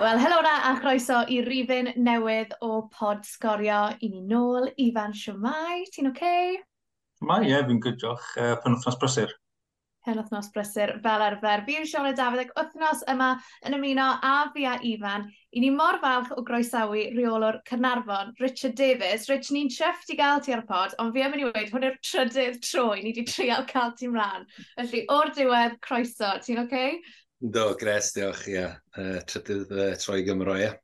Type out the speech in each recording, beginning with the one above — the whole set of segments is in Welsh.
Wel, helo na a chroeso i rifin newydd o pod sgorio i ni nôl. Ifan Siomai, ti'n oce? Okay? Mae, ie, yeah, fi'n gydioch. Uh, pen wythnos brysur. Pen wythnos brysur, fel arfer. Fi yw Siona Dafydd ac wythnos yma yn ymuno a fi a Ifan. I ni mor falch o groesawu reolwr Cynarfon, Richard Davies. Rich, ni'n treff i gael ti ar y pod, ond fi am yn i wedi hwn yw'r trydydd troi ni wedi trial cael ti'n rhan. Felly, o'r diwedd, croeso. Ti'n oce? Okay? Do, gres, diolch, ia. Uh, trydydd uh, troi Gymro, ia.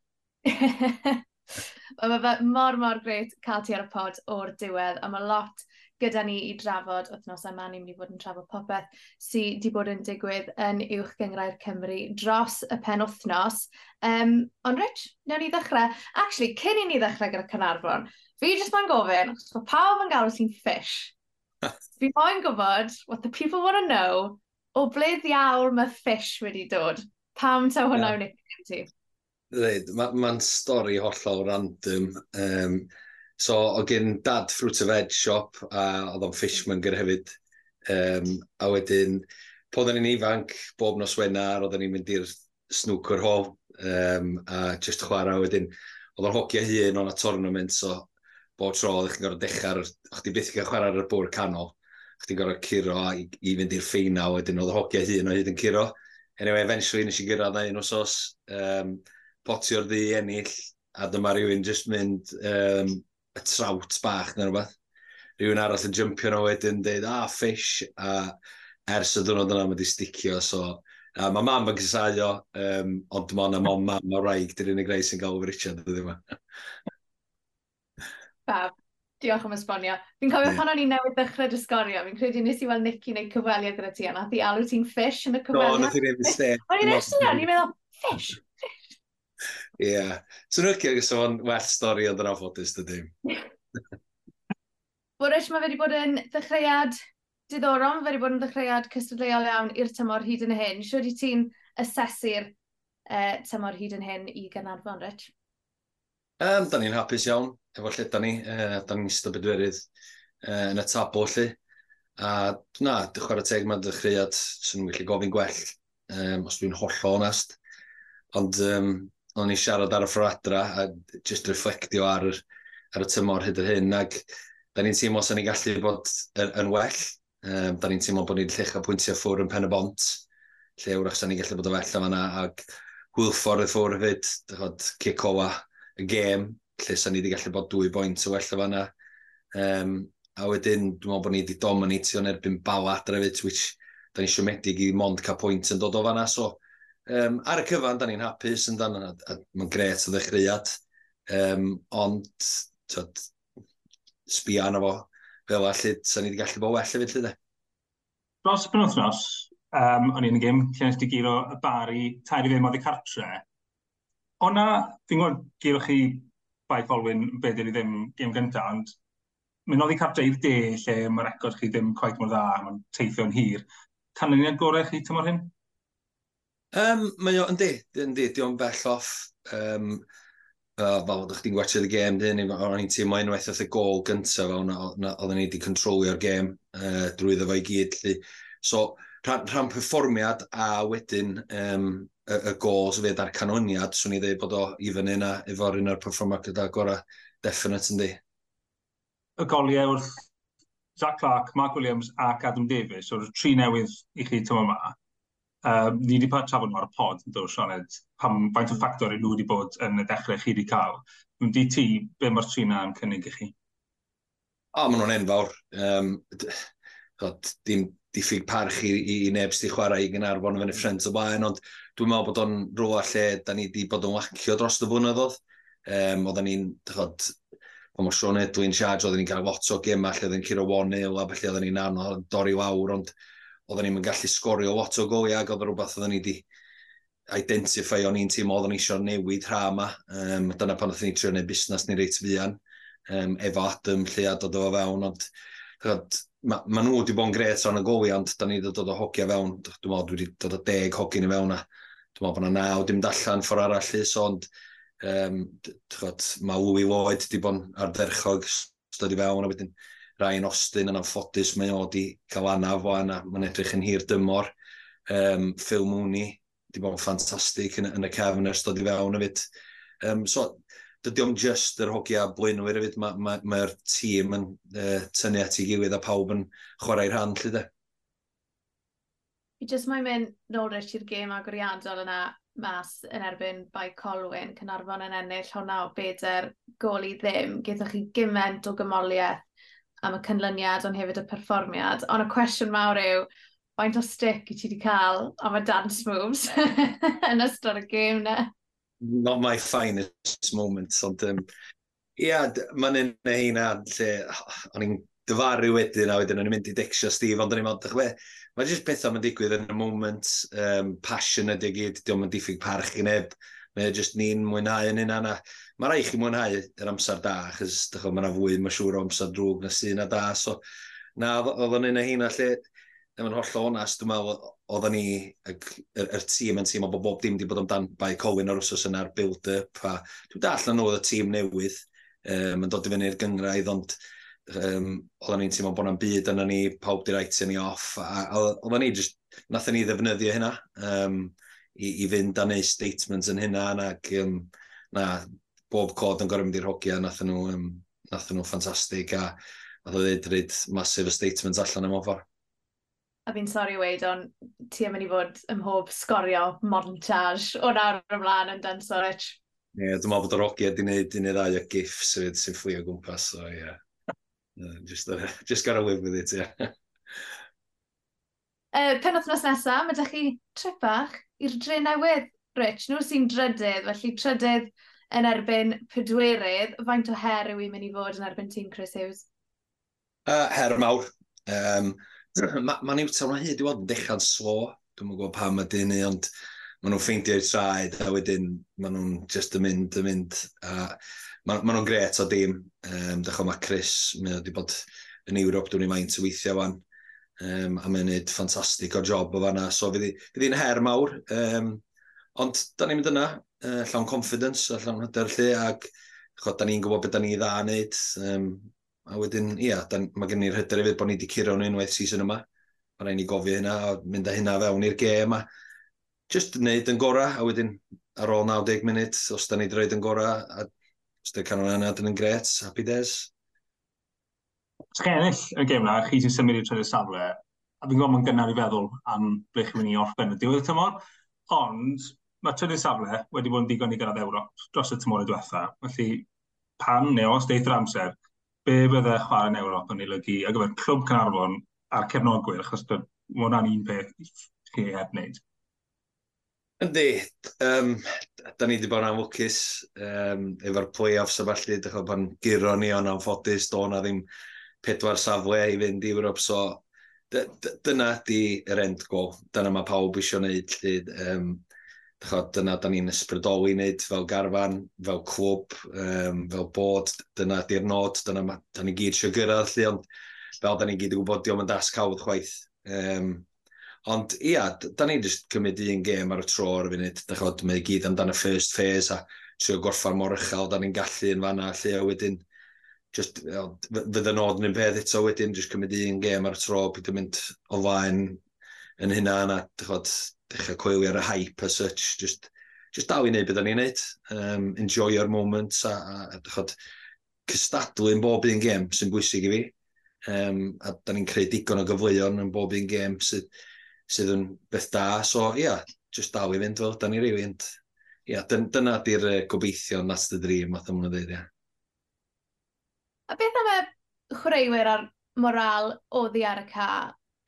Wel, mae fe mor, mor gret cael ti ar y pod o'r diwedd, a mae lot gyda ni i drafod wythnos yma. Ni'n mynd i fod yn trafod popeth sydd wedi bod yn digwydd yn uwch gyngrau'r Cymru dros y pen wythnos. Um, ond Rich, newn ni ddechrau. Actually, cyn i ni ddechrau gyda Cynarfon, fi jyst ma'n gofyn, mae pawb yn galw ti'n fish. fi moyn gwybod what the people want to know o ble ddiawl mae Fish wedi dod? Pam ta hwnna yeah. wneud ti? Dweud, mae'n ma, stori hollol random. Um, so, o gen dad fruit of veg shop, a oedd o'n fishmonger hefyd. Um, a wedyn, po oedden ni'n ifanc, bob nos wenar, oedden ni'n mynd i'r snwcr hall, um, a just chwarae wedyn. Oedd o'n hogia hun, o'n a tournament, so bob tro oedd chi'n gorfod dechrau, o'ch di byth yn cael chwarae ar y bwr canol chdi'n gorfod curo i, i fynd i'r ffeina, wedyn oedd hociau hun o hyd yn curo. Anyway, eventually nes i gyrraedd na un osos, um, potio'r ddi ennill, a dyma rhywun just mynd um, y trawt bach neu rhywbeth. Rhywun arall yn jumpio nhw wedyn, dweud, ah, fish, a ers y dwrnod yna mae di sticio, so... A mae mam yn cysau um, ond dim ond mam, mam a raig, dy'r unig rei sy'n gael o Richard, dwi ddim Fab. Diolch am esbonio. Fi'n cofio pan o'n i newydd ddechrau dysgorio, fi'n credu nes i weld Nicky wneud cyfweliad gyda ti, a nath i alw ti'n fish yn y cyfweliad. Do, nath i rhaid i. O'n i'n eisiau yna, ni'n meddwl, fish, fish. Ie. Yeah. So nhw'n cael gysa fo'n well stori ond yn afodus, dydy. Boris, mae wedi bod yn ddechreuad diddorol, mae wedi bod yn ddechreuad cystadleuol iawn i'r tymor hyd yn hyn. Sio di ti'n asesu'r uh, tymor hyd yn hyn i Ganarfon, Rich? Um, da ni'n hapus iawn efo lle da ni. Uh, da ni'n ystod bedwerydd uh, yn y tabl lle. A na, chwarae teg mae'n dechreuad sy'n so gofyn gwell, um, os dwi'n hollol onest. Ond um, o'n i siarad ar y ffradra a just reflectio ar, ar y tymor hyd yr hyn. Ac da ni'n teimlo sy'n ni gallu bod yn, yn well. Um, da ni'n teimlo bod ni'n llech a pwyntio ffwr yn pen y bont. Lle wrach sy'n ni gallu bod yn well yma yna. Ac hwylffordd y ffwr hefyd, dychod, cicoa, y gêm, lle sa'n ni wedi gallu bod dwy boint o well o fanna. Um, a wedyn, dwi'n meddwl bod ni wedi dominatio yn erbyn bala drefyd, which da ni siomedig i mond cael pwynt yn dod o fanna. So, um, ar y cyfan, da ni'n hapus yn dan, a, a mae'n gret o ddechreuad. Um, ond, tyd, sbia arno fo, fel a lle, sa'n ni wedi gallu bod well hefyd, lle de. Dros y penwthnos, um, o'n i'n y gym, lle nes di giro y bari, tair i ddim oedd i cartre. O'na, fi'n gwybod, giro chi bai colwyn be dyn ni ddim gêm gyntaf, ond mynd oedd i cartreif de lle mae record chi ddim quite mor dda, mae'n teithio'n hir. Canlyniad gorau chi tymor hyn? Um, mae o, yndi, yndi, di o'n bell off. Um, uh, fel ydych chi'n gwachio'r gêm, dyn ni, o'n i'n teimlo unwaith oedd y gol gyntaf fel oedden ni wedi controlio'r gêm uh, drwy ddefo i gyd. Lly. So, rhan, rhan perfformiad a wedyn um, y, y gols fyd a'r canoniad, swn i ddweud bod o i fyny yna efo'r un o'r performer gyda gorau definite yndi. Y goliau wrth Jack Clark, Mark Williams ac Adam Davies, o'r tri newydd i chi tyma yma. Um, ni wedi trafod nhw ar y pod, yn dod, Sioned, pam faint o ffactor i nhw wedi bod yn y dechrau chi wedi cael. Yn di ti, be mae'r tri na yn cynnig i chi? O, maen nhw'n enfawr. Um, dim diffyg parch i, i, i neb sydd chwarae i Gynarfon yn y ffrent o blaen, ond dwi'n meddwl bod o'n rhywle lle da ni wedi bod yn wacio dros y blynyddoedd. Um, oedden ni'n, dychod, pan mae Sean Edwin siarad, oedden ni'n cael lot o gema lle oedden ni'n curo 1-0 a felly oedden ni'n anodd dorri lawr, ond oedden ni'n gallu sgorio lot o goliau ac oedd rhywbeth oedden ni wedi identify o'n i'n teimlo oedden ni eisiau newid rha yma. Um, dyna pan oedden ni trio neu busnes ni reit fian, um, efo Adam lle a dod o fewn, ond dychod, ma, ma nhw wedi bod yn gret o'n y goli, ond da ni wedi dod o hogia fewn, dwi'n meddwl dwi wedi dod o deg hogiau ni fewn a dwi'n meddwl bod yna naw dim dallan ffordd arall i, ond um, chod, mae Louis Lloyd wedi bod yn ardderchog stod i fewn, a wedyn Ryan Austin yn amffodus, mae o wedi cael anaf o anna, mae'n edrych yn hir dymor. Um, Phil Mooney wedi bod yn ffantastig yn, yn y cefn ers dod i fewn hefyd. Um, so, dydy o'n just yr hogia blynwyr hefyd, mae'r ma, ma, ma tîm yn uh, tynnu at ei gilydd a pawb yn chwarae'r rhan lle de fi jyst mae'n mynd nôl i'r gêm agoriadol yna mas yn erbyn Bai Colwyn, Cynarfon yn ennill hwnna o beder gol i ddim. Gaethoch chi gymaint o gymoliaeth am y cynlyniad ond hefyd y perfformiad. Ond y cwestiwn mawr yw, faint o stick i ti wedi cael am y dance moves yn ystod y gêm na? Not my finest moment, ond um, ia, yeah, mae'n un heina lle o'n i'n dyfaru wedyn, a wedyn o'n i'n mynd i dexio Steve, ond o'n i'n meddwl, dych be, mae jyst pethau mae'n digwydd yn y moment, um, passion ydy gyd, diolch yn diffyg parch i neb, mae jyst ni'n mwynhau yn hynna. Mae rai chi mwynhau yr amser da, achos dych chi'n mae yna fwy, mae'n siŵr o amser drwg na sy'n a da, so na, oedd o'n un o hynna lle, yn holl onast, dwi'n meddwl, oedden ni, yr tîm yn tîm o bob dim wedi bod amdan bai Colwyn o'r wrsos yna'r build-up, a dwi'n dall na nhw oedd y tîm newydd, um, yn dod i fyny'r i'r gyngraedd, ond um, oedden ni'n teimlo bod yna'n byd yna ni, pawb di rhaid ni off, a, a oedden ni just, nath ni ddefnyddio hynna, um, i, i fynd a neud statements yn hynna, ac um, na, bob cod yn gorau mynd i'r hogia, nath nhw, um, nath nhw ffantastig, a nath o ddweud rhaid masif y statements allan am offer. A fi'n sori weid, ond ti yn mynd i fod ym mhob sgorio montage o nawr ymlaen yn Dan Sorich. Ie, yeah, dwi'n meddwl bod yr ogiad di wneud un neu ddau o gifs sy'n fflio gwmpas, so ie. Yeah just, uh, just gotta live with it, yeah. uh, pen othnos nesaf, mae ydych chi trip bach i'r dre newydd, Rich. Nhw sy'n drydydd, felly trydydd yn erbyn pedwerydd. Faint o her yw i'n mynd i fod yn erbyn tîm Chris Hughes? Uh, her mawr. Um, mae ma Newton ma hyd i fod yn dechrau'n slo. Dwi'n gwybod pam ydy ni, ond maen nhw'n ffeindio'r traed, a wedyn maen nhw'n just yn mynd, yn mynd. A uh, maen ma nhw'n gret o dim. Um, Dach mae Chris, mae wedi bod yn Ewrop, dwi'n ei maint y weithio fan. Um, a mae'n gwneud ffantastig o job o fanna. So, fydd hi'n her mawr. Um, ond, da ni'n mynd yna, uh, llawn confidence a llawn hyder lle, ac chod, da ni'n gwybod beth da ni dda wneud. Um, a wedyn, ia, dan, mae gen i'r hyder hefyd bod ni wedi curo nhw unwaith season yma. Mae rhaid ni gofio hynna, a mynd â hynna fewn i'r gêm. A just wneud yn gorau, a wedyn ar ôl 90 munud, os da ni wedi rhaid yn gorau, a Ystod canol yna dyn yn gret, happy days. Os chi ennill y gêm na, chi sy'n symud i'r trydydd safle, a fi'n gwybod mae'n gynnar i feddwl am ble chi'n mynd i orffen y diwedd y tymor, ond mae trydydd safle wedi bod yn digon i gyrraedd Ewrop dros y tymor y diwetha. Felly, pan neu os deith yr amser, be bydde chwarae yn Ewrop yn eilygu ar gyfer clwb Canarfon a'r cefnogwyr, achos mae hwnna'n un peth chi heb wneud. Yndi, um, da ni wedi bod yn anwcus um, efo'r play-offs a falle, dych chi'n bod giro ni o'n anffodus, do na ddim pedwar safle i fynd i Ewrop, so dyna di yr end go, dyna mae pawb eisiau gwneud, lle, um, chod, dyna da ni'n ysbrydoli wneud fel garfan, fel clwb, um, fel bod, dyna di'r nod, dyna ma, da ni gyd eisiau gyrraedd, lle, ond fel da ni gyd yn gwybod, diolch yn dasg hawdd chwaith. Um, Ond ia, da ni jyst cymryd un gêm ar y tro ar y funud. Da chod, mae gyd amdano first phase a trio gorffa'r mor uchel, da ni'n gallu yn fanna lle a wedyn just, fydd yn oed yn un peth eto wedyn, just cymryd un gêm ar y tro, pwy yn mynd o flaen yn hynna yna, chod, dechrau coelio ar y hype as such, just, just dal i wneud beth da ni'n neud, um, enjoy our moments a, a a chod, cystadlu yn bob un gêm sy'n bwysig i fi. Um, a da ni'n creu digon o gyfleuon yn bob un gêm sydd sydd yn beth da. So, ia, yeah, just dal i fynd, fel, da ni rili. Ond, ia, dyn, dyna di'r uh, gobeithio that's the dream, math o'n dweud, ia. A beth am y chwaraewyr a'r moral o ddi ar y ca,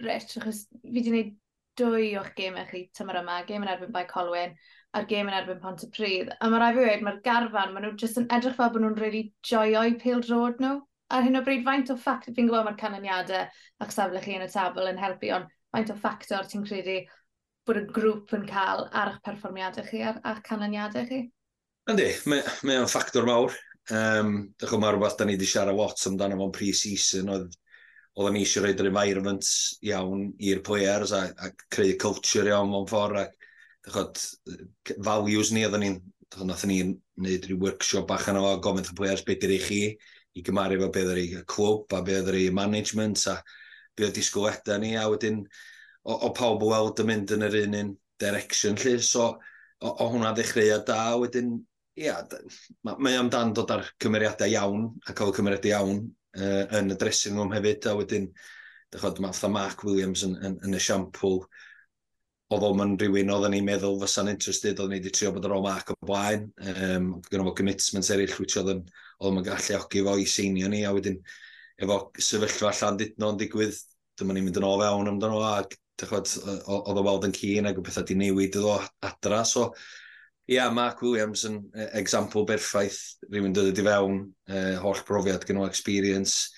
Rich, achos fi wedi gwneud dwy o'ch gemau chi tymor yma, gem yn erbyn Bai Colwyn a'r gem yn erbyn Pont y Pryd. A mae rai fi wedi, mae'r garfan, maen nhw jyst yn edrych fel bod nhw'n really joio'u pil drod nhw. Ar hyn o bryd, faint o ffact fi'n gwybod mae'r canlyniadau a'ch safle chi yn y tabl yn helpu, ond faint o ffactor ti'n credu bod y grŵp yn cael ar eich perfformiadau chi ar, ar canlyniadau chi? Yndi, mae, mae o'n ffactor mawr. Um, Dych chi'n rhywbeth da ni wedi siarad lot amdano fo'n pre-season, oedd oedden ni eisiau roed yr environment iawn i'r players a, a creu culture iawn mewn ffordd ac chod, values ni, oedden ni'n nath ni wneud rhyw workshop bach yna fo, gofyn y players beth ydych chi i gymaru efo beth ydych y clwb a beth ydych management a be o disgwyliadau ni, a wedyn o, o pawb o weld yn mynd yn yr un un direction lle, so o, o hwnna ddechreuad da, wedyn ia, mae ma amdan dod ar cymeriadau iawn, a cael cymeriadau iawn uh, yn y dressing room hefyd, a wedyn, dechod, mae Mark Williams yn, yn, yn y siampl, oedd o'n mynd rhywun oedden ni'n meddwl fysa'n interested, oedden ni wedi trio bod ar ôl Mark o blaen, um, gyda fo commitments eraill, which oedd o'n oedd o'n galluogi fo i seinio ni, a wedyn efo sefyllfa Llandudno yn digwydd, dyma ni'n mynd yn ôl fewn amdano ac oedd o weld yn cyn ac o bethau di newid iddo adra. So, ia, yeah, Mark Williams yn example berffaith, rhywun dod i fewn, uh, holl brofiad gen o experience,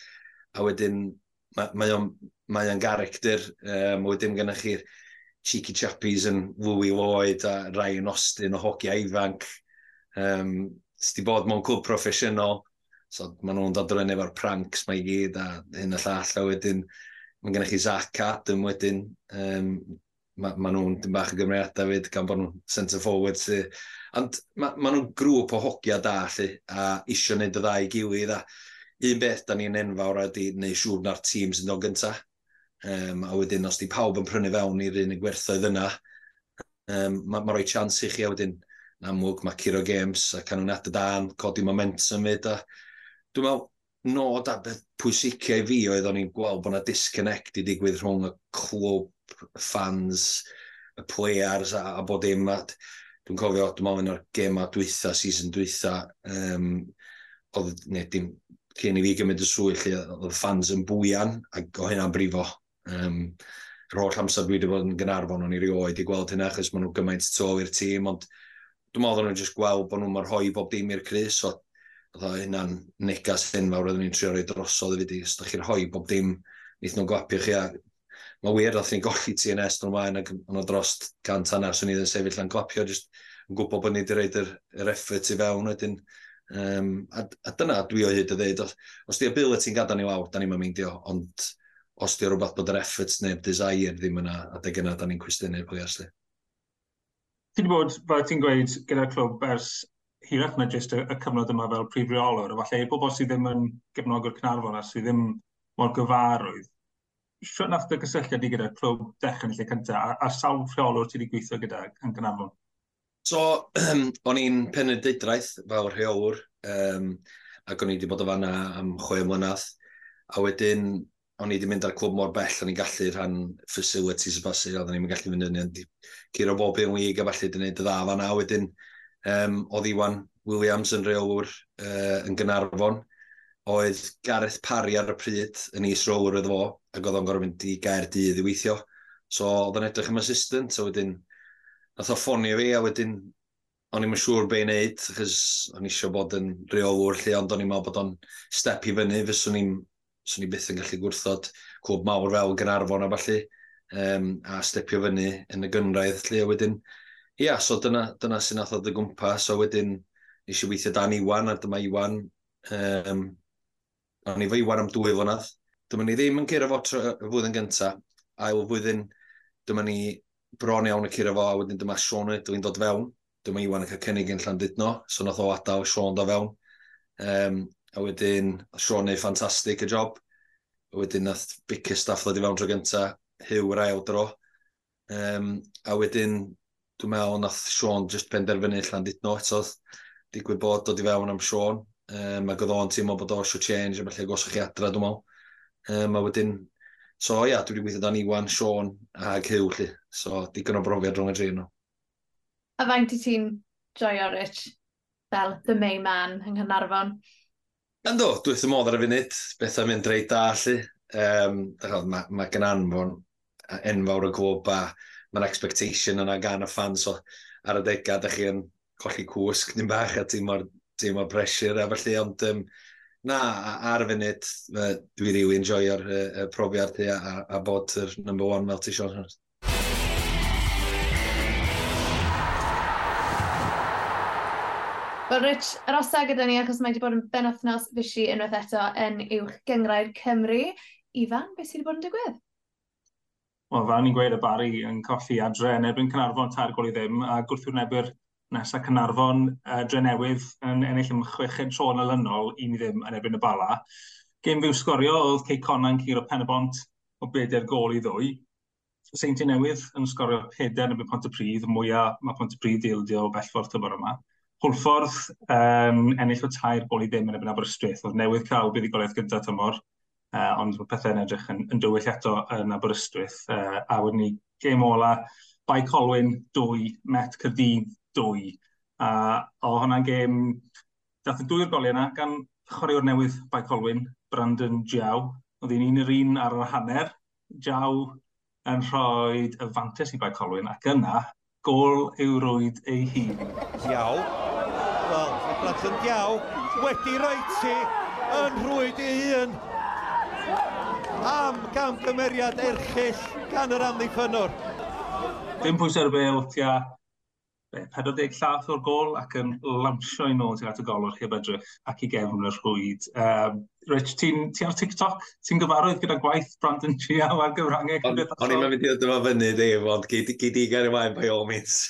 a wedyn mae mae o'n garacter, um, wedyn gennych chi'r cheeky chappies yn Louis Lloyd a Ryan Austin o hogiau ifanc, um, sydd wedi bod mewn clwb proffesiynol, So maen nhw'n dod rynnu efo'r pranks mae i gyd a hyn a llall. A wedyn, mae gennych chi Zach Adam wedyn. Um, mae ma nhw'n dim bach o gymeriadau fyd gan bod nhw'n centre forward. sy. Ond mae ma, nhw'n grŵp o hogia da lli a isio wneud y ddau gilydd. A un beth da ni'n enfawr a di neu siŵr na'r tîm sy'n dod gyntaf. Um, a wedyn, os di pawb yn prynu fewn i'r un y gwerthoedd yna, um, mae ma roi chans i chi a wedyn amlwg mae Ciro Games a canwnad y dan, codi momentum fyd a dwi'n meddwl nod a beth pwysicau i fi oedd o'n i'n gweld bod yna disconnect i digwydd rhwng y clwb, y fans, y players a, a bod dim. Dwi'n cofio, dwi'n meddwl un o'r gema dwytha, season dwytha, um, oedd, ne, dim, cyn i fi gymryd y swyll, oedd fans yn bwyan ac o hynna'n brifo. Um, yr holl amser dwi wedi bod yn gynarfon o'n i rioed i gweld hynna, achos maen nhw'n gymaint to i'r tîm, ond dwi'n meddwl nhw'n just gweld bod nhw'n marhoi bob dim i'r Cris, so Oedd hynna'n negas hyn fawr oedden ni'n trio roi drosodd i fyddi, os da chi'n rhoi bob dim, wneith nhw'n gwapio chi a mae wir oedd ni'n golli TNS drwy'n maen ac yn o dros gan tan ar, swn i ddim sefyll yn copio, jyst yn gwybod bod ni wedi rhaid yr, yr effort i fewn wedyn. Um, a, a, dyna dwi o hyd y ddeud, os, os di ability'n gadael ni wawr, da ni'n meindio, ond os di o rhywbeth bod yr efforts neu'r desire ddim yna, a deg yna da ni'n cwestiynu'r pwy asli. Ti wedi bod, fel ti'n gweud, gyda'r clwb ers hirach na jyst y, y cyfnod yma fel prif reolwr, falle i bobl sydd ddim yn gefnogwr Cynarfon a sydd ddim mor gyfarwydd, sio nath dy gysylltiad i gyda'r clwb dechrau yn lle cyntaf, a, a sawl rheolwr ti wedi gweithio gyda yn Cynarfon? So, o'n i'n penrhyndeudraeth fel rheolwr, um, ac o'n i wedi bod o fanna am chwe mlynedd, a wedyn o'n i wedi mynd ar clwb mor bell, o'n i'n gallu rhan facilities y basu, o'n i'n gallu mynd yn curo bob un wig a falle wedi gwneud y dda fanna, wedyn um, oedd Iwan Williams yn reolwr uh, yn Gynarfon. Oedd Gareth Parry ar y pryd yn is rowr iddo fo, ac oedd o'n gorfod mynd i gair dydd i weithio. So oedd o'n edrych am assistant, a wedyn nath o ffonio fi, a wedyn o'n i'n siŵr be i wneud, achos o'n eisiau bod yn reolwr lle, ond o'n i'n meddwl bod o'n step i fyny, fes o'n i'n swn byth yn gallu gwrthod cwb mawr fel Gynarfon a falle, um, a stepio fyny yn y gynraedd lle, a wedyn ia, so dyna, dyna sy'n nath oedd y gwmpas, so wedyn nes i weithio dan Iwan, a dyma Iwan, um, o'n i fo Iwan am dwy flynedd. Dyma ni ddim yn cyrra fo y flwyddyn gyntaf, ail flwyddyn dyma ni bron iawn y cyrra fo, a wedyn dyma Sean Edwin dod fewn. Dyma Iwan yn cael cynnig yn Llandudno, so nath o adael Sean do fewn. Um, a wedyn Sean neu ffantastig y job. A wedyn nath bicus staff ddod i fewn tro gynta, hyw yr ail dro. Um, a wedyn dwi'n meddwl nath Sean just penderfynu allan dit no eto digwydd bod dod i fewn am Sean. Um, ac oedd o'n teimlo bod o eisiau change a falle gosach chi adra dwi'n meddwl. Um, a wedyn, so ia, dwi wedi gweithio dan Iwan, Sean a Hugh lli. So digon o brofiad rhwng y dri nhw. A faint i ti'n joio Rich fel the main man yng Nghynarfon? Ynddo, dwi wrth y modd ar y funud, beth am mynd reit da allu. Um, mae ma gan anfon enfawr y clwb a mae'n expectation yna gan y fan. So ar y degad, ydych chi yn colli cwsg dim bach a ti'n mor, dim o'r pressure a felly. Ond um, na, ar y funud, dwi rili enjoy'r uh, profiad a, a, a bod yr number one fel ti Sean Wel, Rich, yr osa gyda ni, achos mae wedi bod yn benwthnos fysi unwaith eto yn uwch gyngrair Cymru. Ifan, beth sydd wedi bod yn digwydd? Wel, fel ni'n gweud y Bari yn colli adre yn erbyn Cynarfon tair gol i ddim, a gwrthwynebwyr nesaf Cynarfon uh, Drenewydd yn ennill ym chweched tro yn olynol i ni ddim yn erbyn y bala. Gêm fyw sgorio oedd Cey Conan cyr Ciro Penabont o bedair gol i ddwy. Seinti Newydd yn sgorio pedair yn erbyn Pont y Pryd, mwyaf mae Pont y Pryd i ildio o bellffordd tymor yma. Hwlffordd um, ennill o tair gol i ddim yn erbyn Aberystwyth, oedd newydd cael buddigoliaeth gyda tymor, uh, ond mae pethau'n edrych yn, yn dywyll eto yn Aberystwyth. Uh, a wedyn ni, gêm ola, Bai Colwyn 2, Met Cyrdydd 2. A o hwnna'n gêm, dath y dwy'r goliau yna gan chwaraewr newydd Bai Colwyn, Brandon Jiaw. Oedd hi'n un yr un ar yr hanner. Jiaw yn rhoi y fantes i Bai Colwyn ac yna gol yw rwyd ei hun. Iaw. Wel, Brandon Iaw wedi roi ti yn rwyd ei hun am camgymeriad erchill gan yr amddiffynwr. Dim pwys ar y bel, tia 40 llath o'r gol ac yn lansio i nôl tuag at y golwr chi edrych ac i gefn yr rhwyd. Um, Rich, ti'n ti ar TikTok? Ti'n gyfarwydd gyda gwaith Brandon Chiao ar gyfrangau? E? O'n i'n mynd i ddod yma fyny, Dave, ond gyd i gael ymlaen, by all means.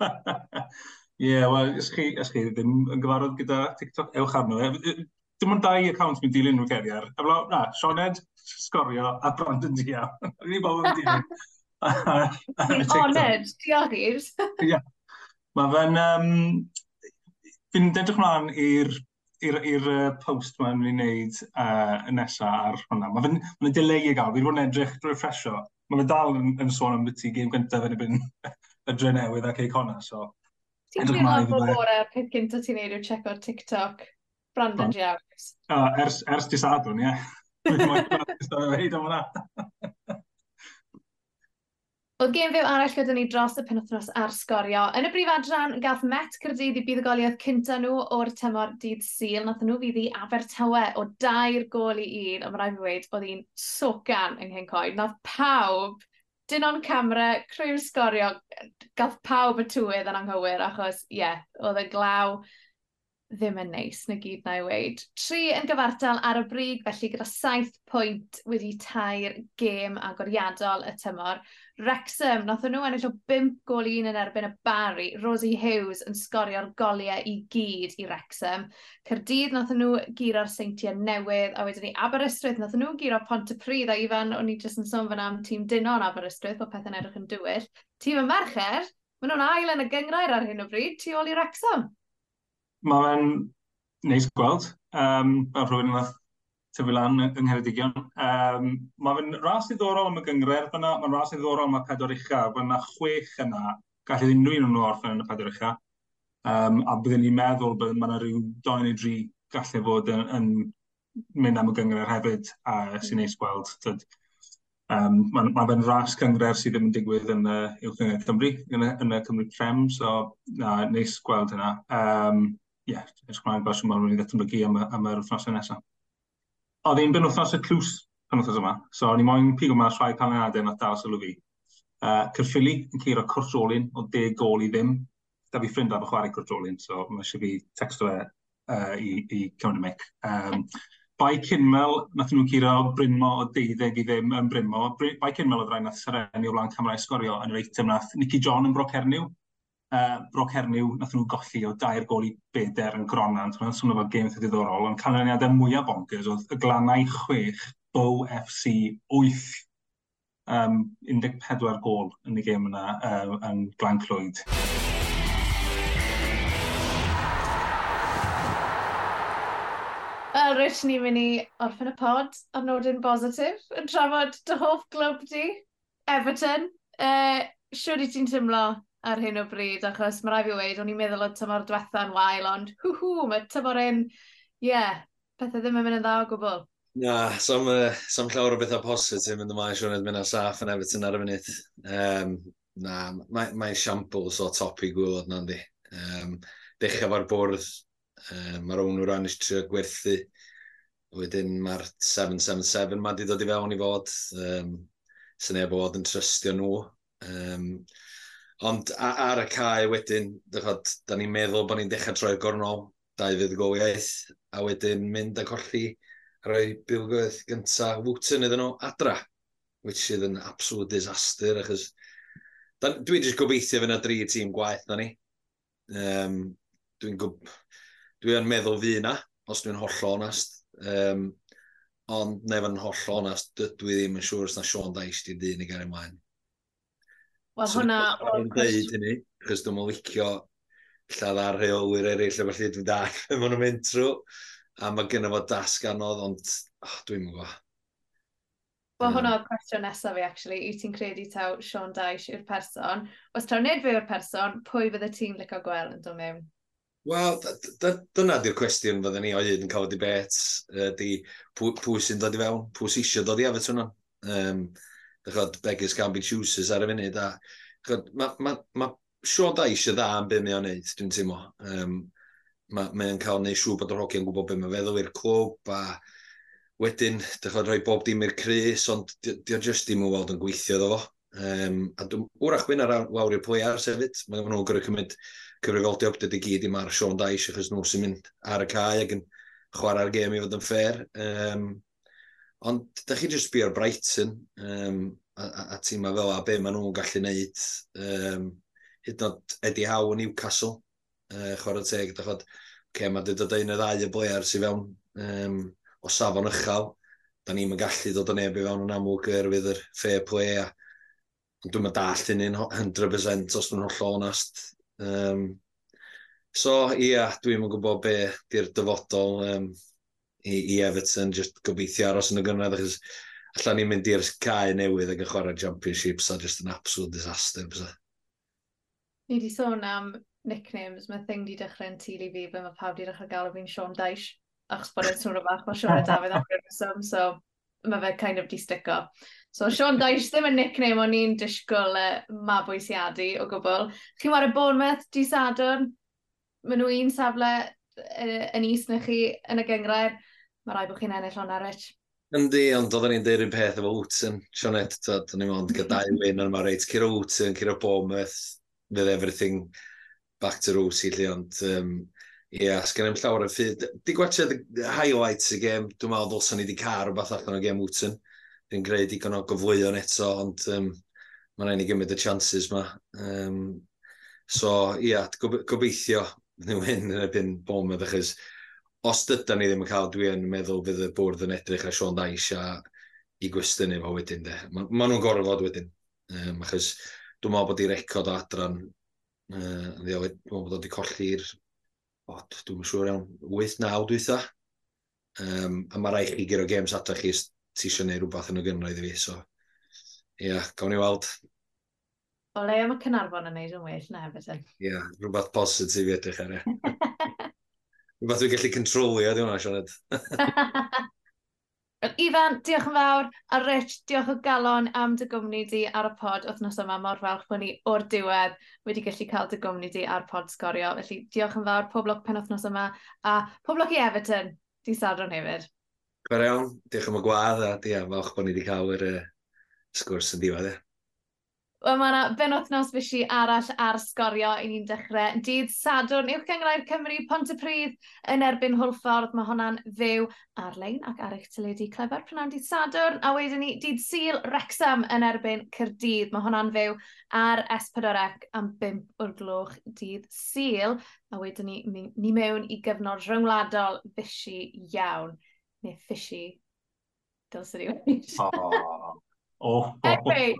Ie, yeah, wel, ys chi, ys chi ddim yn gyfarwydd gyda TikTok, ewch arno. Dim ond dau account mi'n dilyn nhw ceriar. A na, Sioned, sgorio a brand yn diaf. Rwy'n i'n bobl yn diaf. Honed, diolch i'r. Ie. Mae fe'n... Um, fi'n dedrych mlaen i'r i'r uh, post mae'n mynd i wneud uh, nesaf ar hwnna. Mae fe'n ma dileu i gael. Fi'n bod yn edrych drwy ffresio. Mae fe dal yn, yn sôn am beth i gêm gyntaf yn y byn y dre newydd ac ei cona. So, Ti'n teimlo'n bod e. bore peth gyntaf ti'n neud yw check o'r TikTok Brandon Jones. Uh, ers, ers disadwn, ie. Yeah. Oedd gen fyw arall gyda ni dros y penwthnos ar sgorio. Yn y brif adran, gath Met Cyrdydd i buddugoliaeth cynta nhw o'r tymor dydd syl. Nath nhw fydd i Abertawe o dair gol i un, ond rhaid i ddweud, oedd hi'n socan yng Nghyncoed. Nath pawb, dyn o'n camera, crwy'r sgorio, gath pawb y tywydd yn anghywir, achos, ie, yeah, oedd y glaw ddim yn neis na gyd na i weid. Tri yn gyfartal ar y brig, felly gyda saith pwynt wedi tair gêm agoriadol y tymor. Wrexham, nothen nhw ennill o 5 gol un yn erbyn y Barry. Rosie Hughes yn sgorio'r goliau i gyd i Wrexham. Cyrdydd nothen nhw giro'r seintiau newydd, a wedyn ni Aberystwyth nothen nhw giro Pont y Pryd, a Ifan, o'n i jyst yn sôn fyna am tîm dynon Aberystwyth, bod pethau'n edrych yn dywyll. Tîm y Mercher, maen nhw'n ail yn y gyngrair ar hyn o bryd, tu ôl i Wrexham mae fe'n neis gweld. Um, fel rhywun yna tyfu lan yng Ngheredigion. Um, mae fe'n ras ddiddorol am y gyngred fyna, mae'n ras ddiddorol am y pedwar ucha. Fe yna chwech yna, gallu unrhyw un nhw orffen yn y pedwar ucha. Um, a byddwn ni'n meddwl bod mae yna rhyw 2 neu 3 gallu fod yn, yn mynd am y gyngred hefyd a sy'n neis gweld. Tyd. Um, mae ma fe'n ras cyngred sydd ddim yn digwydd yn y uh, Cymru, yn y, yn y Cymru Prem, so na, neis gweld hynna. Um, ie, yeah, edrych mlaen sy'n mynd i ddatblygu am, am yr wythnosau nesaf. Oedd hi'n byn wythnos y clws pan wythnos yma, so ni moyn pigo mas rhai canlyniadau na dal sylw fi. Uh, Cyrffili yn ceiro cwrs olyn o deg gol i ddim. Da fi ffrind am y chwarae cwrs olyn, so mae eisiau fi texto e uh, i, i cymryd mic. Um, Bai Cynmel, nath nhw'n curo Brynmo o deuddeg i ddim yn Brynmo. Bai Cynmel oedd rhaid nath Sereni o flaen Cymraeg sgorio yn yr eitem nath Nicky John yn Brocerniw uh, Bro Cernyw, nath nhw golli o dair gol i beder yn gronant. Mae'n swnio fel gêm eitha diddorol, ond canlyniadau mwyaf bonkers oedd y glannau chwech, Bow FC 8, um, 14 gol yn y gêm yna uh, yn Glan Clwyd. Wel, Rich, ni'n mynd i orffen y pod ar nodyn positif yn trafod dy hoff glwb di, Everton. Uh, siwr i ti'n tymlo ar hyn o bryd, achos mae rai fi wedi, o'n i'n meddwl o tymor diwetha'n wael, ond hw hw, mae tymor un, ie, yeah, pethau ddim yn mynd yn dda o gwbl. Na, sam, uh, sam llawer o bethau positif yn dyma siwrnod mynd ar saff yn Everton ar y funud. Um, na, mae, mae siampls o topi gwylod na'n di. Um, dechrau fo'r bwrdd, um, mae'r own o'r anis trio gwerthu. Wedyn mae'r 777 mae di dod i fewn i fod. Um, sy'n ei bod yn trystio nhw. Um, Ond ar y cae wedyn, dychod, da ni'n meddwl bod ni'n dechrau troi'r gornol, dau fydd gol a wedyn mynd a colli rhoi bilgoedd gynta Wooten iddyn nhw adra, which sydd yn absolute disaster, achos dwi'n just gobeithio fyna dri tîm gwaith na ni. Um, dwi'n gob... Dwi'n meddwl fi yna, os dwi'n holl onast. Um, ond nef yn holl onast, dydw i ddim yn siŵr os na Sean Dice di dyn i gael ymlaen. Wel, hwnna... Dwi'n dweud hynny, chos dwi'n licio lladd ar rheolwyr eraill, efo lle dwi'n dall be maen nhw'n mynd trwy. A mae gen fo dasg anodd, ond oh, dwi'n mwyn gwybod. Wel, hwnna oedd cwestiwn nesaf fi, actually. Yw ti'n credu taw Sean Dyche yw'r person? Os taw nid fe yw'r person, pwy fydde ti'n licio gweld yn dod mewn? Wel, dyna di'r cwestiwn fydden ni oedd yn cael y debet. Uh, di pwy sy'n dod i fewn, pwy sy'n eisiau dod i Everton. Um, chod, beggars can be choosers ar y funud. A, chod, mae ma, ma Sean Dyche y dda am beth mae o'n neud, dwi'n teimlo. Um, mae ma o'n cael neud siŵr bod yr hogiau'n gwybod beth mae'n feddwl i'r clwb, a wedyn, dychod, rhoi bob dim i'r Cris, ond diolch just dim yn weld yn gweithio ddo fo. Um, a dwi'n wrach byn ar lawr i'r players hefyd, mae nhw'n gyrru cymryd cyfrifoldeb dydy gyd i mae'r Sean Dyche, achos nhw sy'n mynd ar y cae ac yn chwarae'r gêm i fod yn ffair. Um, Ond da chi jyst sbio ar Brighton, um, a, a, a tîma fel a be maen nhw'n gallu neud Um, hyd yn oed Eddie Howe yn Newcastle, uh, chwarae teg, da chod, okay, mae dy dod un y ddau y blair sy'n fewn um, o safon uchel. Da ni'n gallu dod o neb i fewn yn amlwg gyrfydd yr fair play. A, dwi'n dall yn 100% os dwi'n holl onast. Um, so, ia, yeah, dwi'n gwybod be di'r dyfodol. Um, i, i Everton, just gobeithio aros yn y gynradd, achos allan ni'n mynd i'r cae newydd ac yn chwarae championship, so just an absolute disaster. So. Ni wedi sôn am nicknames, mae thing di dechrau'n tîlu fi, fe mae pawb di dechrau gael o fi'n Sean Dyche, achos bod e'n sŵr o bach, mae Sean a David am Anderson, so mae fe kind of di sticko. So Sean Dyche ddim yn nickname o'n i'n disgwyl uh, mabwysiadu o gwbl. Chi'n wario Bournemouth, di Sadwrn, maen nhw un safle uh, yn is na chi yn y gyngrair mae rai bod chi'n ennill hwnna, Rich. Yndi, ond oedden ni'n dweud un peth efo Wtson, Sionet, oedden ni'n mynd gyda dau win, ond mae reit, Ciro Wtson, Ciro Bournemouth, fydd everything back to Rosie, lle, ond um, Ie, yeah, sgan i'n llawer yn ffyd. Di gwachod highlights y gêm, dwi'n meddwl ddolson ni wedi car rhywbeth allan o gêm Wton. Dwi'n greu digon o gyflwyon eto, ond um, mae'n rhaid i gymryd y chances ma. Um, so, ie, yeah, gobeithio ni hyn yn erbyn Bournemouth, achos os dydyn ni ddim yn cael, dwi yn meddwl fydd y bwrdd yn edrych ar Sean Dice a i gwestiynu fo wedyn de. Ma, ma nhw'n gorfod fod wedyn. Um, achos dwi'n meddwl bod i record o adran uh, dwi'n meddwl bod wedi colli'r oh, dwi'n siŵr iawn, 8-9 dwi eitha. Um, a mae rai chi gyro games ato chi os ti eisiau gwneud rhywbeth yn y gynraedd i fi. So, ia, yeah, gawn ni weld. O le, mae Cynarfon yn neud yn well na, beth Ie, yeah, rhywbeth positif i edrych ar e. Rwy'n dwi'n gallu controlio, di hwnna, Sioned. Ifan, diolch yn fawr, a Rich, diolch o galon am dy gwmni di ar y pod wythnos yma mor falch bod ni o'r diwedd wedi gallu cael dy gwmni di ar pod sgorio. Felly diolch yn fawr pob lwc pen wythnos yma a pob lwc i Everton, di sadron hefyd. Gwer iawn, diolch am y gwadd a diolch yn falch bod ni wedi cael yr uh, sgwrs yn diwedd. Eh? Wel, mae yna benwthnos fysi arall ar sgorio i ni'n dechrau. Dydd Sadwrn, uwch gyngrair Cymru, Pontypridd yn erbyn hwlffordd. Mae hwnna'n fyw ar-lein ac ar eich tyledu clefer prynawn dydd Sadwrn. A wedyn ni, dydd Sil, Wrexham yn erbyn Cyrdydd. Mae hwnna'n fyw ar S4C am 5 o'r gloch dydd Sil. A wedyn ni, ni mewn i gyfnod rhyngwladol fysi iawn. Neu fysi, dylsyn ni wedi. Oh, oh, oh, oh. Anyway,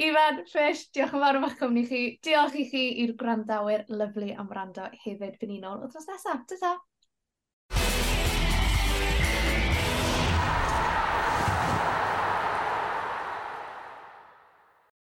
Ifan, Rhys, diolch yn fawr am eich cwmni chi. Diolch i chi i'r gwrandawyr lyflu am wrando hefyd yn unol wythnos nesaf. Ta-ta!